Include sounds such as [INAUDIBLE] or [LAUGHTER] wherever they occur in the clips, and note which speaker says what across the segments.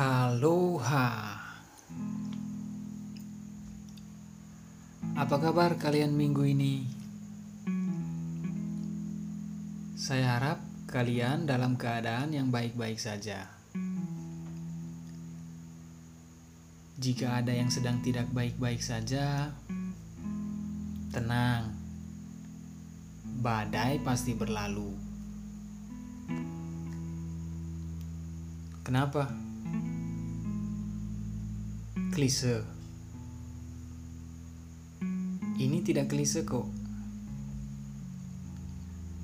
Speaker 1: Aloha Apa kabar kalian minggu ini? Saya harap kalian dalam keadaan yang baik-baik saja. Jika ada yang sedang tidak baik-baik saja, tenang. Badai pasti berlalu. Kenapa? Klise. Ini tidak klise kok.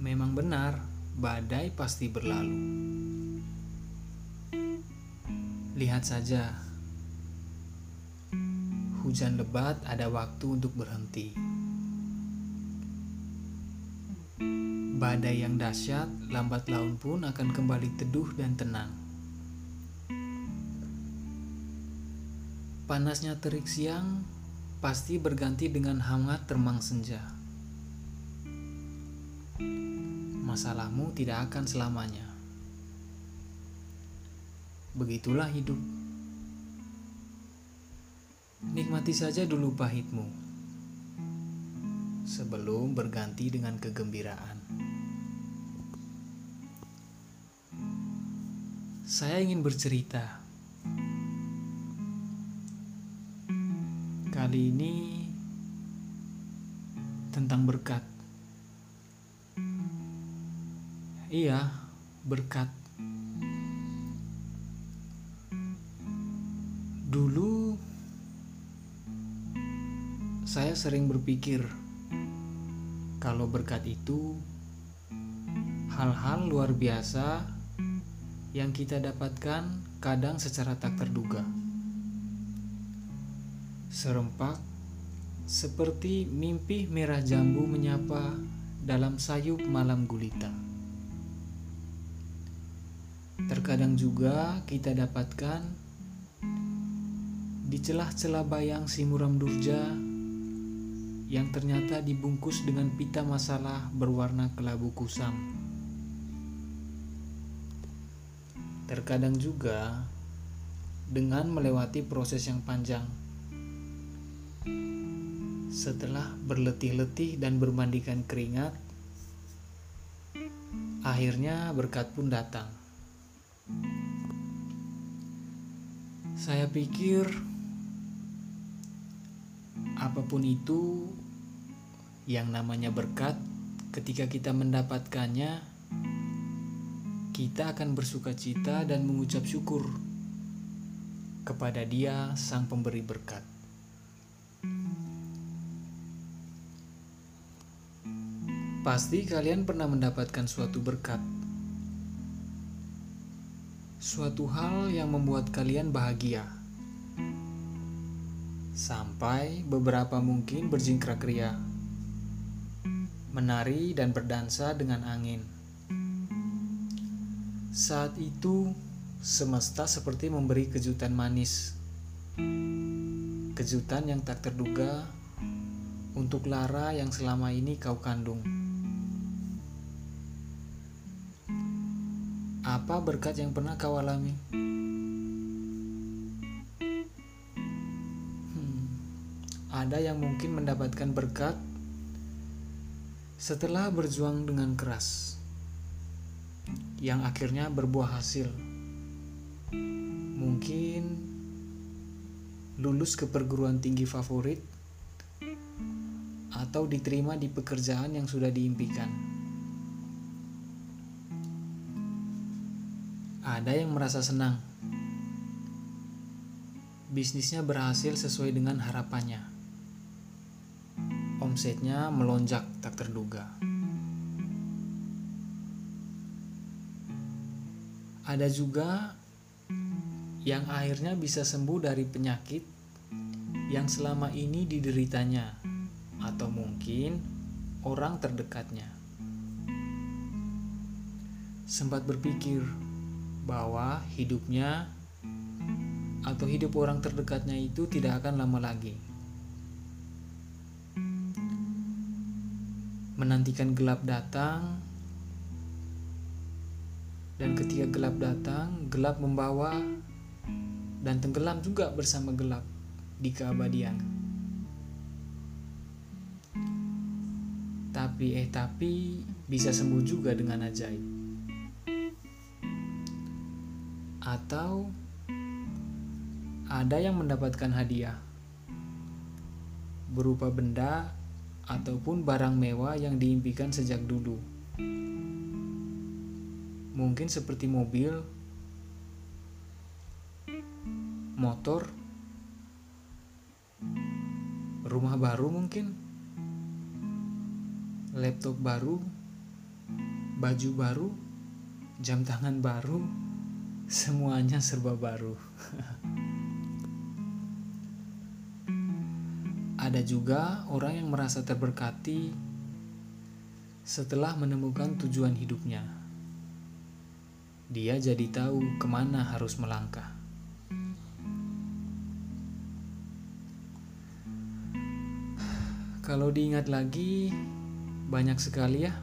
Speaker 1: Memang benar, badai pasti berlalu. Lihat saja. Hujan lebat ada waktu untuk berhenti. Badai yang dahsyat lambat laun pun akan kembali teduh dan tenang. Panasnya terik siang pasti berganti dengan hangat termang senja. Masalahmu tidak akan selamanya. Begitulah hidup. Nikmati saja dulu pahitmu sebelum berganti dengan kegembiraan. Saya ingin bercerita. Kali ini tentang berkat. Iya, berkat. Dulu saya sering berpikir kalau berkat itu hal-hal luar biasa yang kita dapatkan kadang secara tak terduga. Serempak seperti mimpi merah jambu menyapa dalam sayup malam gulita. Terkadang juga kita dapatkan di celah-celah bayang si muram durja yang ternyata dibungkus dengan pita masalah berwarna kelabu kusam. Terkadang juga dengan melewati proses yang panjang. Setelah berletih-letih dan bermandikan keringat, akhirnya berkat pun datang. Saya pikir apa pun itu yang namanya berkat ketika kita mendapatkannya kita akan bersuka cita dan mengucap syukur kepada Dia, Sang Pemberi berkat. Pasti kalian pernah mendapatkan suatu berkat, suatu hal yang membuat kalian bahagia, sampai beberapa mungkin berjingkrak ria, menari dan berdansa dengan angin saat itu, semesta seperti memberi kejutan manis. Kejutan yang tak terduga untuk Lara yang selama ini kau kandung. Apa berkat yang pernah kau alami? Hmm, ada yang mungkin mendapatkan berkat setelah berjuang dengan keras yang akhirnya berbuah hasil. Mungkin lulus ke perguruan tinggi favorit atau diterima di pekerjaan yang sudah diimpikan. Ada yang merasa senang. Bisnisnya berhasil sesuai dengan harapannya. Omsetnya melonjak tak terduga. Ada juga yang akhirnya bisa sembuh dari penyakit yang selama ini dideritanya, atau mungkin orang terdekatnya. Sempat berpikir bahwa hidupnya atau hidup orang terdekatnya itu tidak akan lama lagi. Menantikan gelap datang dan ketika gelap datang, gelap membawa dan tenggelam juga bersama gelap di keabadian. Tapi eh tapi bisa sembuh juga dengan ajaib. Atau ada yang mendapatkan hadiah berupa benda ataupun barang mewah yang diimpikan sejak dulu. Mungkin seperti mobil, motor, rumah baru mungkin, laptop baru, baju baru, jam tangan baru, semuanya serba baru. Ada juga orang yang merasa terberkati setelah menemukan tujuan hidupnya. Dia jadi tahu ke mana harus melangkah. Kalau diingat lagi, banyak sekali ya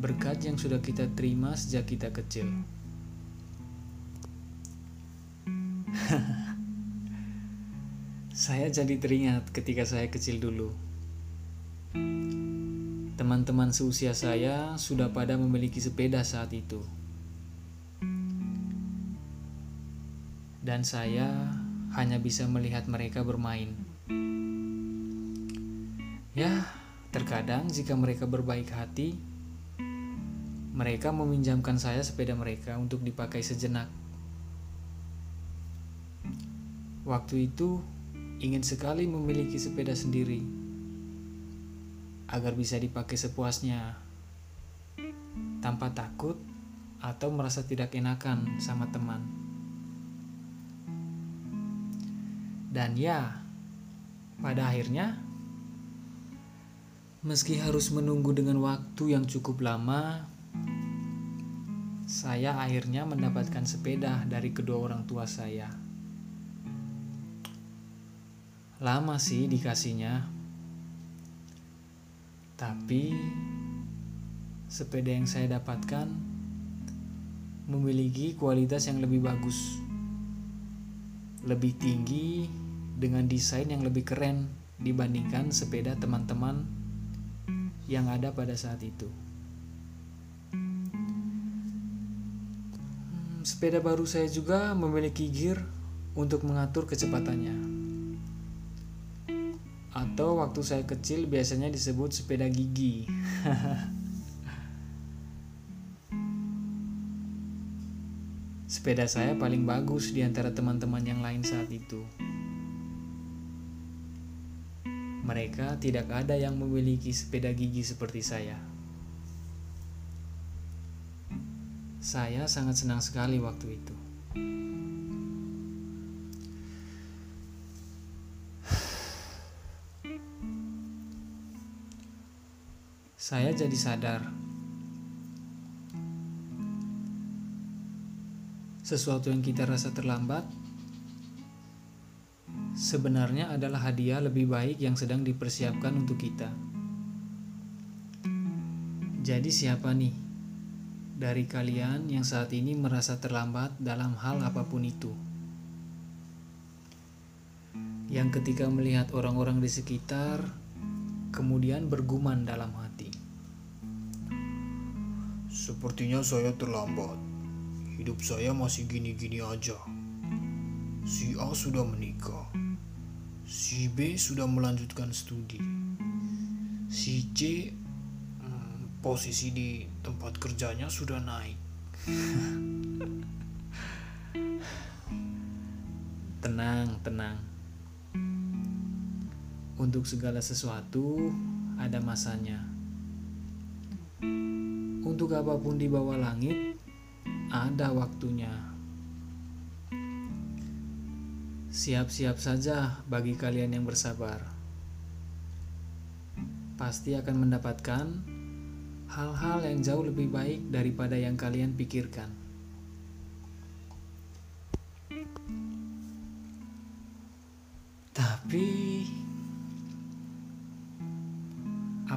Speaker 1: berkat yang sudah kita terima sejak kita kecil. [LAUGHS] Saya jadi teringat ketika saya kecil dulu. Teman-teman seusia saya sudah pada memiliki sepeda saat itu. Dan saya hanya bisa melihat mereka bermain. Ya, terkadang jika mereka berbaik hati, mereka meminjamkan saya sepeda mereka untuk dipakai sejenak. Waktu itu, ingin sekali memiliki sepeda sendiri agar bisa dipakai sepuasnya tanpa takut atau merasa tidak enakan sama teman. Dan ya, pada akhirnya meski harus menunggu dengan waktu yang cukup lama, saya akhirnya mendapatkan sepeda dari kedua orang tua saya. Lama sih dikasihnya. Tapi sepeda yang saya dapatkan memiliki kualitas yang lebih bagus. Lebih tinggi dengan desain yang lebih keren dibandingkan sepeda teman-teman yang ada pada saat itu. Hmm, sepeda baru saya juga memiliki gear untuk mengatur kecepatannya atau waktu saya kecil biasanya disebut sepeda gigi. [LAUGHS] sepeda saya paling bagus di antara teman-teman yang lain saat itu. Mereka tidak ada yang memiliki sepeda gigi seperti saya. Saya sangat senang sekali waktu itu. Saya jadi sadar sesuatu yang kita rasa terlambat sebenarnya adalah hadiah lebih baik yang sedang dipersiapkan untuk kita. Jadi, siapa nih dari kalian yang saat ini merasa terlambat dalam hal apa pun itu? Yang ketika melihat orang-orang di sekitar, kemudian bergumam dalam hati.
Speaker 2: Sepertinya saya terlambat. Hidup saya masih gini-gini aja. Si A sudah menikah. Si B sudah melanjutkan studi. Si C hmm, posisi di tempat kerjanya sudah naik. [LAUGHS]
Speaker 1: tenang, tenang. Untuk segala sesuatu ada masanya untuk apa pun di bawah langit, ada waktunya. Siap-siap saja bagi kalian yang bersabar. Pasti akan mendapatkan hal-hal yang jauh lebih baik daripada yang kalian pikirkan. Tapi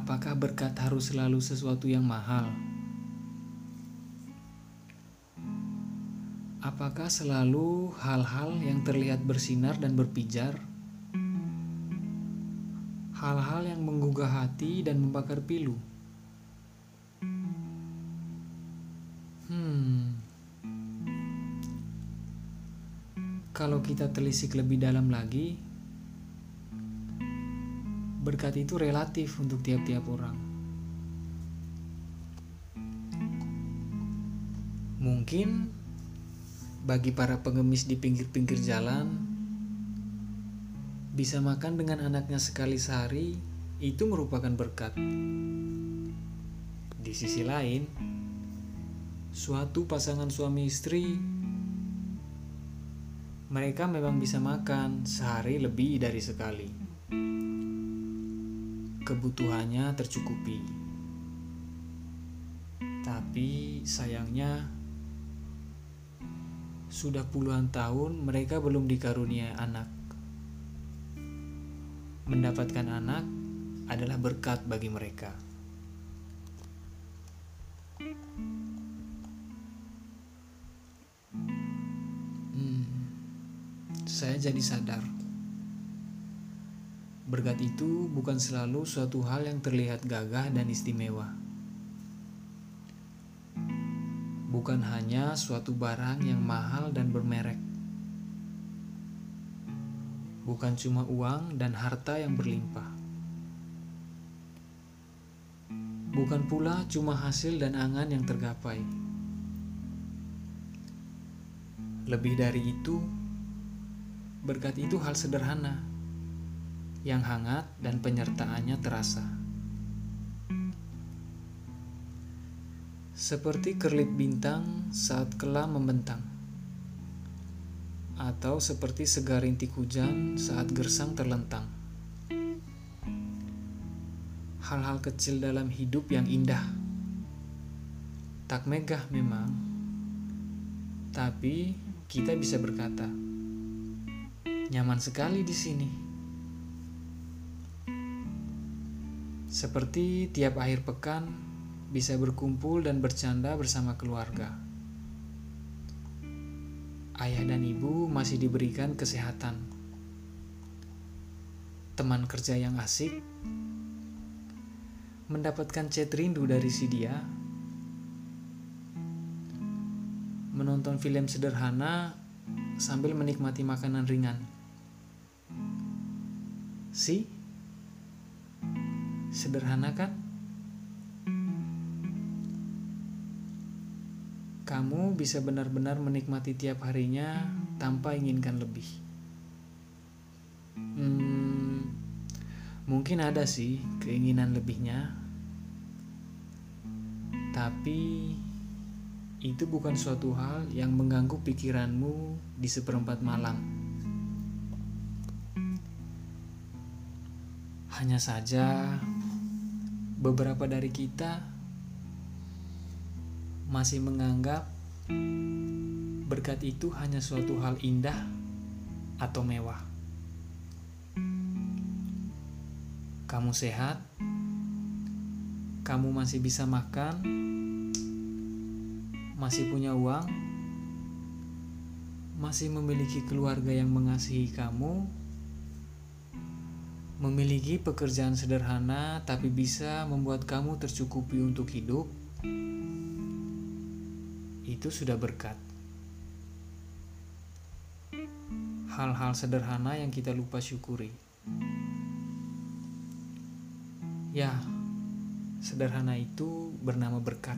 Speaker 1: apakah berkat harus selalu sesuatu yang mahal? Apakah selalu hal-hal yang terlihat bersinar dan berpijar? Hal-hal yang menggugah hati dan membakar pilu. Hmm. Kalau kita telisik lebih dalam lagi, berkat itu relatif untuk tiap-tiap orang. Mungkin bagi para pengemis di pinggir-pinggir jalan, bisa makan dengan anaknya sekali sehari itu merupakan berkat. Di sisi lain, suatu pasangan suami istri mereka memang bisa makan sehari lebih dari sekali. Kebutuhannya tercukupi. Tapi sayangnya sudah puluhan tahun mereka belum dikarunia anak. Mendapatkan anak adalah berkat bagi mereka. Hmm, saya jadi sadar. Berkat itu bukan selalu suatu hal yang terlihat gagah dan istimewa. Bukan hanya suatu barang yang mahal dan bermerek, bukan cuma uang dan harta yang berlimpah, bukan pula cuma hasil dan angan yang tergapai. Lebih dari itu, berkat itu hal sederhana yang hangat dan penyertaannya terasa. seperti kerlip bintang saat kelam membentang, atau seperti segar rintik hujan saat gersang terlentang. Hal-hal kecil dalam hidup yang indah, tak megah memang, tapi kita bisa berkata, "Nyaman sekali di sini." Seperti tiap akhir pekan, bisa berkumpul dan bercanda bersama keluarga. Ayah dan ibu masih diberikan kesehatan. Teman kerja yang asik mendapatkan chat rindu dari si dia. Menonton film sederhana sambil menikmati makanan ringan. Si sederhana kan? kamu bisa benar-benar menikmati tiap harinya tanpa inginkan lebih. Hmm, mungkin ada sih keinginan lebihnya, tapi itu bukan suatu hal yang mengganggu pikiranmu di seperempat malam. Hanya saja, beberapa dari kita masih menganggap berkat itu hanya suatu hal indah atau mewah. Kamu sehat, kamu masih bisa makan, masih punya uang, masih memiliki keluarga yang mengasihi kamu, memiliki pekerjaan sederhana tapi bisa membuat kamu tercukupi untuk hidup itu sudah berkat. Hal-hal sederhana yang kita lupa syukuri. Ya, sederhana itu bernama berkat.